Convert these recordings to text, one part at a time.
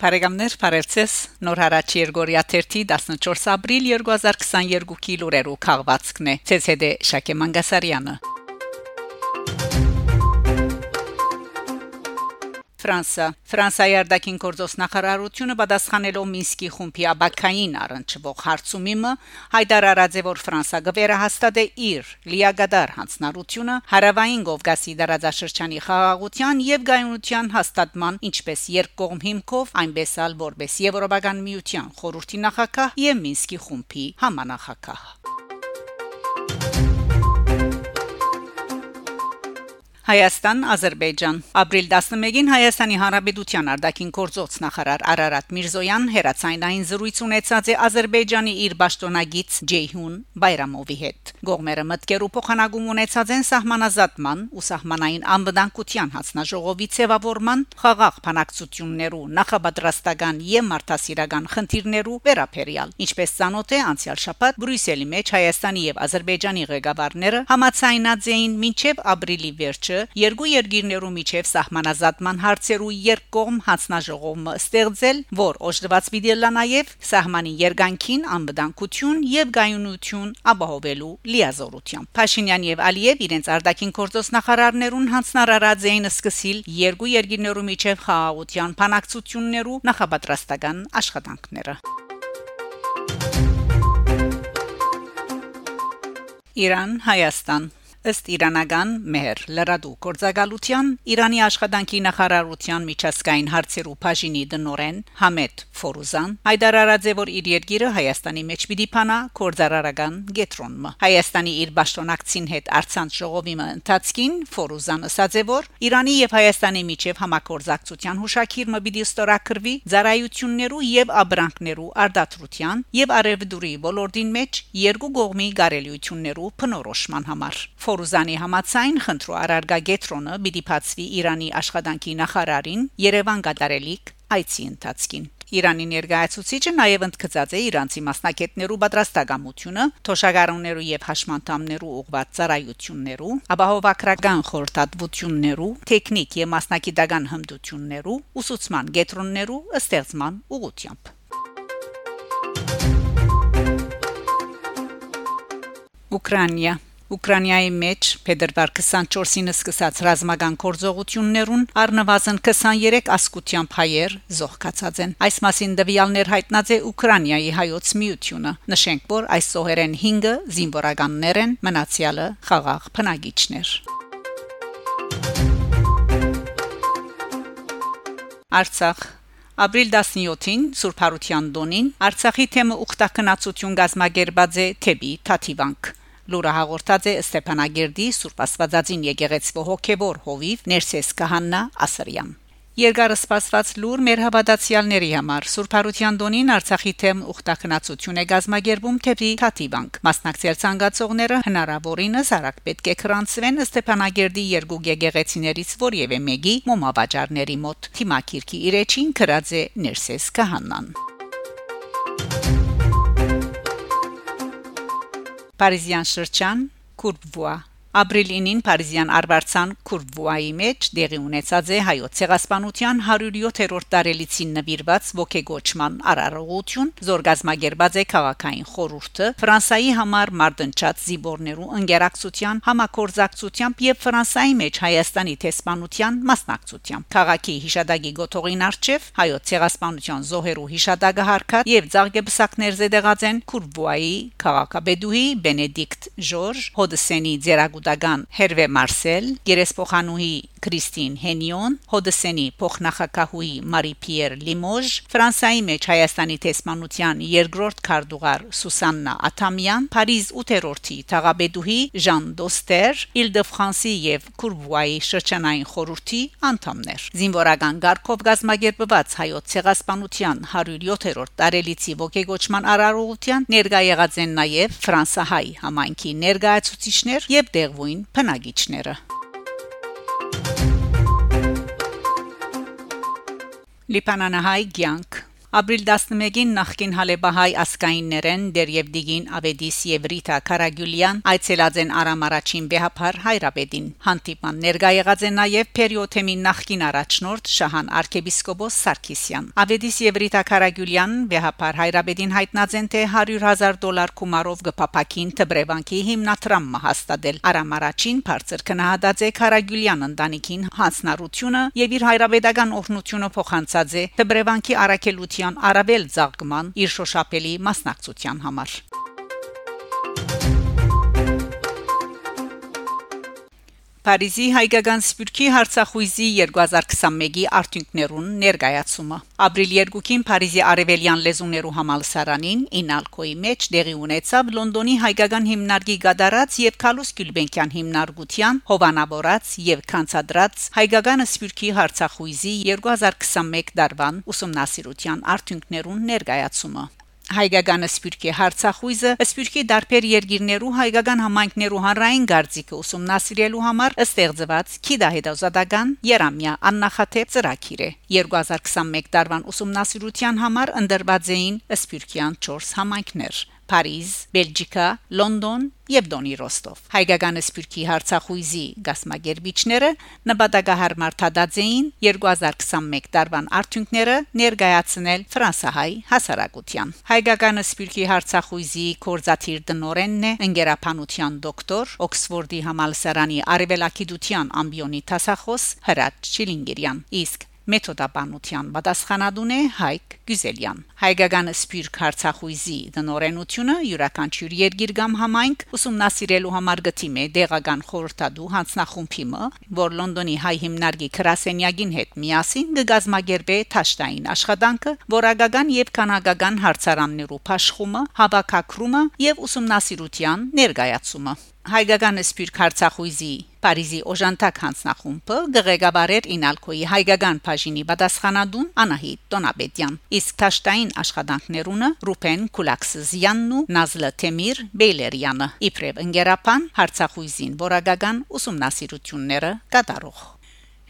Բարեկամներ, բարևձեզ։ Նոր հարաճ Երգորիա 14 ապրիլ 2022-ի լուրերու քաղվածքն է։ ՑՍԴ Շակե Մանգասարյանը։ Ֆրանսա Ֆրանսիայի արտաքին գործոս նախարարությունը պատասխանելով Մինսկի խումբի աբակային առնչվող հարցումիմը հայտարարած է որ Ֆրանսա գվերահաստատ է իր լիագադար հանձնառությունը հարավային Կովկասի դարաձաշրջանի խաղաղության եւ գայունության հաստատման ինչպես երկկողմ հիմքով այնպես ալ որպես Եվրոպական միության խորհրդի նախակահ եւ Մինսկի խումբի համանախակահ Հայաստան Ադրբեջան ապրիլ 11-ին Հայաստանի Հանրապետության արտաքին գործոց նախարար Արարատ Միրզոյան հերացայնային զրույց ունեցած է Ադրբեջանի իր պաշտոնագից Ջեյհուն Բայրամովի հետ։ Գողմերը մտկերու փոխանակում ունեցած են սահմանազատման ու սահմանային անվտանգության հանձնաժողովի ցևավորման խաղաղ բանակցություններու նախապատրաստական եւ մարդասիրական խնդիրներու վերապերյալ։ Ինչպես ցանոթ է անցյալ շաբաթ Բրյուսելի մեջ Հայաստանի եւ Ադրբեջանի ղեկավարները համացայնած էին մինչեւ ապրիլի վերջը երկու երկիրներու միջև սահմանազատման հարցերու երկկողմ հանձնաժողովը ստեղծել, որ օժտված պիտի լա նաև սահմանի երգանքին անվտանգություն եւ գայունություն ապահովելու լիազորությամբ։ Փաշինյան եւ Ալիև իրենց արտաքին գործոս նախարարներուն հանձնարարած էին սկսիլ երկու երկիրներու միջև խաղաղության բանակցություններու նախապատրաստական աշխատանքները։ Իրան Հայաստան ըստ իրանական մեհր լրադու կորցակալության Իրանի աշխատանքի նախարարության միջազգային հարցերու բաժինի դնորեն Համեդ Ֆորուզան հայտարարած է որ իր երկիրը Հայաստանի մեջ պիտի փանա կորցարարական գետրոնը Հայաստանի իր ճշտոնակցին հետ արցանց ժողովի ընթացքին Ֆորուզան ասաց է որ Իրանի եւ Հայաստանի միջև համակորձակցության հուշակիրը պիտի ստորակրվի ծառայություններու եւ աբրանքներու արդատրության եւ արևդուրի ոլորտին մեջ երկու կողմի գարելիություններու փնորոշման համար Ֆորուզանի համացայն խնդրու արարգա գետրոնը պիտի բացվի Իրանի աշխատանքի նախարարին Երևան գտարելիք այցի ընթացքին Իրանի ներկայացուցիչը նաև ընդգծած է իրանցի մասնակետներու պատրաստակամությունը, թոշակառուներու եւ հաշմանդամներու ուղղված ծառայություններու, ապահովակրական խորհրդատվություններու, տեխնիկ եւ մասնակիտական հմտություններու, ուսուցման գետրոններու ստեղծման ուղղությամբ։ Ուկրաինա Ուկրաինայի մեջ փետրվար 24-ին սկսած ռազմական կորձողություններուն առնվազն 23 ասկությամբ հայեր զոհկացած են։ Այս մասին դվյալներ հայտնած է Ուկրաինայի հայոց միությունը։ Նշենք, որ այս զոհերեն 5-ը զինվորականներ են, մնացյալը խաղաղ բնակիչներ։ Արցախ. Ապրիլ 17-ին Սուրբ Հարության Դոնին Արցախի թեմը ուխտակնացություն գազմագերբած է թեպի Թաթիվանք Լուրը հաղորդած է Ստեփանագերդի Սուրբ Աստվածածին եկեղեցվո հոգևոր հովիվ Ներսես Կահաննա Ասրյան Երկար սպասված լուր մեր հավատացյալների համար Սուրբ Հարության Դոնին Արցախի թեմ ուխտակնացություն է գազմագերբում թեպի Թաթիվանք մասնակցել ցանկացողները հնարավորինս արագ պետք է քրանցվեն Ստեփանագերդի երկու եկեղեցիներից որևէ մեկի մոմավաճառների մոտ Թիմակիրքի իրեջին քրած է Ներսես Կահաննան Պարիզյան շրջան Կուրբվուա Ապրիլ 9-ին Փարիզյան Արբարցան Կուրբուայի մեջ դեղի ունեցած է հայոց ցեղասպանության 107-րդ տարելիցին նվիրված ողեգոճման արարողություն զորգազմագերբած է քաղաքային խորհուրդը Ֆրանսայի համար մարդընչած զիբորներու ընկերակցության համակորձակցությամբ եւ Ֆրանսայի մեջ Հայաստանի տեսփանության մասնակցությամբ քաղաքի հիշադակի գոտողին արչեվ հայոց ցեղասպանության զոհերու հիշադակը հարկած եւ ցաղգեբսակներ զեդեղած են Կուրբուայի քաղաքաբեդուհի Բենեդիկտ Ժորժ Հոդսենի ձերագ Մակուտագան Հերվե Մարսել, Գերեսփոխանուհի Կրիստին Հենիոն, Հոդսենի փոխնախակահուի Մարի Պիեր Լիմոժ, Ֆրանսայի մեջ Հայաստանի տեսմանության երկրորդ քարտուղար Սուսաննա Աթամյան, Փարիզ 8-րդի Թաղաբեդուհի Ժան Դոստեր, Իլ-դե-Ֆրանսի եւ Կուրբուայի շրջանային խորհրդի անդամներ։ Զինվորական ղարքով գազմագերբված հայոց ցեղասպանության 107-րդ տարելիցի ողեգոճման արարողության ներկա եղած են նաեւ ֆրանսահայ համայնքի ներկայացուցիչներ եւ դեղվույն բնակիչները։ Լիբանանահայ ցանկ Ապրիլ 11-ին նախկին Հալեբահայ ասկայիններեն Դերև Դիգին Ավեդիս եւ Ռիտա Կարագյուլյան այցելած են Արամ առաջին Բեհապար Հայրաբեդին հանդիպան ներկա եղած է նաեւ Պերիոթեմի նախկին առաջնորդ Շահան arczepiskopos Սարգսյան Ավեդիս եւ Ռիտա Կարագյուլյան Բեհապար Հայրաբեդին հայտնած են թե 100.000 դոլար գումարով գփապակին Տբրևանկի հիմնադրամը հաստատել Արամ առաջին բարձր քնահատած է Կարագյուլյան ընտանիքին հանցնառությունը եւ իր հայրաբեդական օրհնությունը փոխանցած է Տբրևանկի առաքելության պետության արավել զարգման իր շոշափելի մասնակցության համար։ Փարիզի հայկական սպյուրքի հարցախույզի 2021-ի արդյունքներուն ներկայացումը ապրիլ 2-ին Փարիզի Արևելյան լեզուներու համալսարանին Ինալկոյի մեջ դեղի ունեցավ Լոնդոնի հայկական հիմնարկի գդարած եւ Քալուս Գյուլբենկյան հիմնարկության հովանավորած եւ կանցադրած հայկական սպյուրքի հարցախույզի 2021 դարվան ուսումնասիրության արդյունքներուն ներկայացումը հայկական սպյուրքի հարցախույզը սպյուրքի դարբեր երկիրներու հայկական համայնքներու հանրային գարձիկը ուսումնասիրելու համար ստեղծված քիդահետազատական Երամիա աննախադեպ ծրագիր է 2021 տարվան ուսումնասիրության համար ընդրված էին սպյուրքյան 4 համայնքներ Փարիզ, Բելգիկա, Լոնդոն եւ Դոնի Ռոստով։ Հայկական սպյուրքի հարցախույզի գասմագերբիչները նպատակահար մարտադած էին 2021 տարվան արդյունքները ներկայացնել ֆրանսահայ հասարակության։ Հայկական սպյուրքի հարցախույզի կորզաթիր դնորենն է ընկերապանության դոկտոր Օքսֆորդի համալսարանի արևելակիդության ամբիոնի տասախոս Հրաչ Չիլինգերյան։ Իսկ մեթոդաբանության պատասխանատուն է Հայկ Գյուզելյան հայկական սպյուրք հարցախույզի դնորենությունը յուրաքանչյուր երկիր կամ համայնք ուսումնասիրելու համար գտիմ է դեղական խորհրդադու հանձնախումբի մը որ Լոնդոնի հայ հիմնարկի քրասենյակին հետ միասին կգազմագերբե թաշտային աշխատանքը որակական եւ կանագական հարցարաններու փաշխումը հավաքակրումը եւ ուսումնասիրության ներկայացումը հայկական սպյուրք Արցախույզի Փարիզի օժանդակ հանձնախումբը գղեկավարեր Ինալկոյի հայկական բաժինի պատասխանատուն Անահիտ Տոնաբեդյան իսկ Թաշտային աշխատանքներունը Ռուփեն Կուլաքսզյանն ու Նազլա Թեմիր Բեյլերյանը իբրև ընկերապան Արցախույզին որակական ուսումնասիրությունները կատարող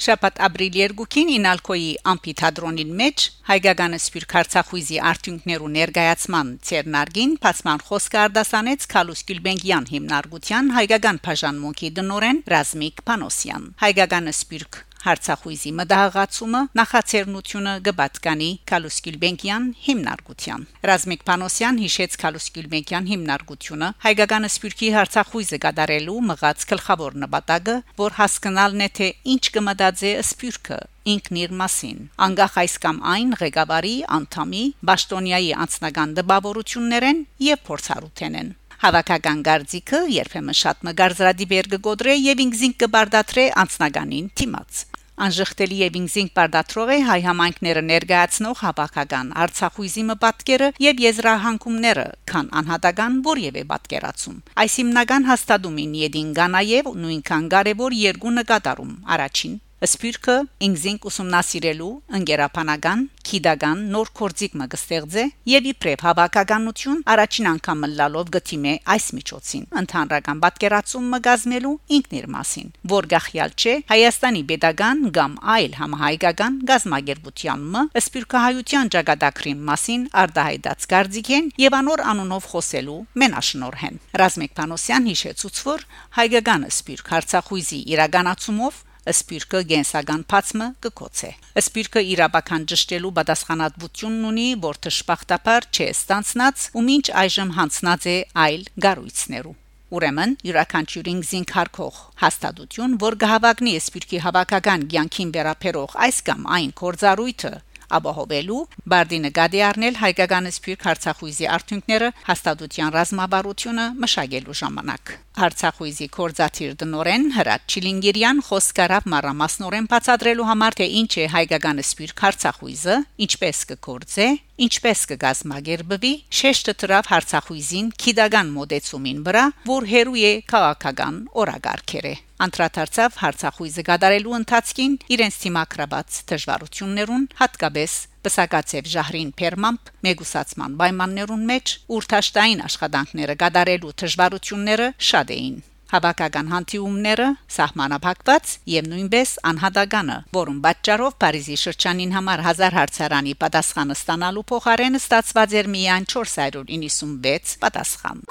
Շաբաթ ապրիլ 2-ին Ինալկոյի ամփիթադրոնին մեջ հայկական սպյուրք Արցախույզի արդյունքներու ներկայացման ցերնարգին փացման խոսքը արդասանեց Քալուս Գյուլբենգյան հիմնարկության հայկական բաժանմունքի դնորեն Ռազմիկ Պանոսյան հայկական սպյուրք Հարցախույզի մդահղացումը նախաձեռնությունը գբատկանի Կալուս Գյուլբենկյան հիմնարկության Ռազմիկ Պանոսյան հիշեց Կալուս Գյուլբենկյան հիմնարկությունը հայկական սպյուրքի Հարցախույզը գդարելու մղած գլխավոր նպատակը որ հասկանալն է թե ինչ կմտածե սպյուրքը ինքն իր մասին անկախ այս կամ այն ղեկավարի անդամի Բաշտոնիայի անձնական դպավորություններեն եւ փորձառութենեն Հավաքական գարձիկը երբեմն շատ մգարձրադիբեր կգոդրե եւ ինքզին կբարդատրե անցնականին թիմած անժխտելի եւ ինքզինք բարդատրող է հայ համայնքները ներկայացնող հավաքական Արցախույզի մպատկերը եւ եզրահանգումները, քան անհատական որևէ պատկերացում։ Այս հիմնական հաստատումին յեդին կա նաեւ նույնքան կարևոր երկու նկատառում։ Առաջին Սպյուրքը ինքզինք ուսումնասիրելու ընկերապանական, քիդական նոր կորձիկ մը կստեղծե եւ իբրև հավաքականություն առաջին անգամ լալով գտիմե այս միջոցին ընդհանրական պատկերացում մը գազմելու ինքն իր մասին որ գախյալ չէ Հայաստանի pedagogan կամ այլ համահայկական գազմագերբության մը սպյուրքահայության ճակատագրին մասին արդահայտած գարձիկեն եւ անոր անունով խոսելու մենաշնորհեն Ռազմիկ Պանոսյան հիշեցուց որ հայկական սպյուրք Արցախույզի իրականացումով Սպիրկը գենսական փածմը կկոցե։ Սպիրկը իրաբական ճշտելու պատասխանատվությունն ունի, որ թշպախտապար չէ ստանցնած ու մինչ այժմ հանցնած է այլ գառույցներու։ Ուրեմն յուրաքանչյուրին զինքարկող հաստատություն, որ գահավակնի սպիրկի հավաքական ցանկին վերապերող այս կամ այն կորզարույթը ապահովելու բարդի նկատի առնել հայկական սփյուռք Արցախույզի արդյունքները հաստատության ռազմավարությունը մշակելու ժամանակ Արցախույզի կորզաթիր դնորեն Հրաչ Չիլինգիրյան խոսքարավ մարամասնորեն բացատրելու համար թե ինչ է հայկական սփյուռք Արցախույզը ինչպես կկործե ինչպես կգազմագերբվի շեշտը դրավ Արցախույզին քիդական մոդեցումին վրա որ հերու է քաղաքական օրագարքերը անդրադարձավ Հարցախույզը գդարելու ընթացքին իրենց թիմակրաբաց դժվարություններուն հատկապես Պսակացև Ժահրին Պերմամփ մեգուսացման պայմաններուն մեջ ուրթաշտային աշխատանքները գդարելու դժվարությունները շատ էին Հավաքական հանդիումները սահմանափակված եւ նույնպես անհատականը, որում պատճառով Փարիզի շրջանին համար 1000 հարցարանի պատասխանը ստանալու փոխարեն ստացված էր միայն 496 պատասխան։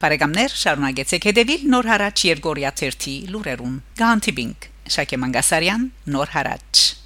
Բարեկամներ, շարունակեցեք հետևել Նոր հարաճ Երգորիա 1-ի լուրերուն։ Գանտիբինգ Շակե Մանգասարյան, Նոր հարաճ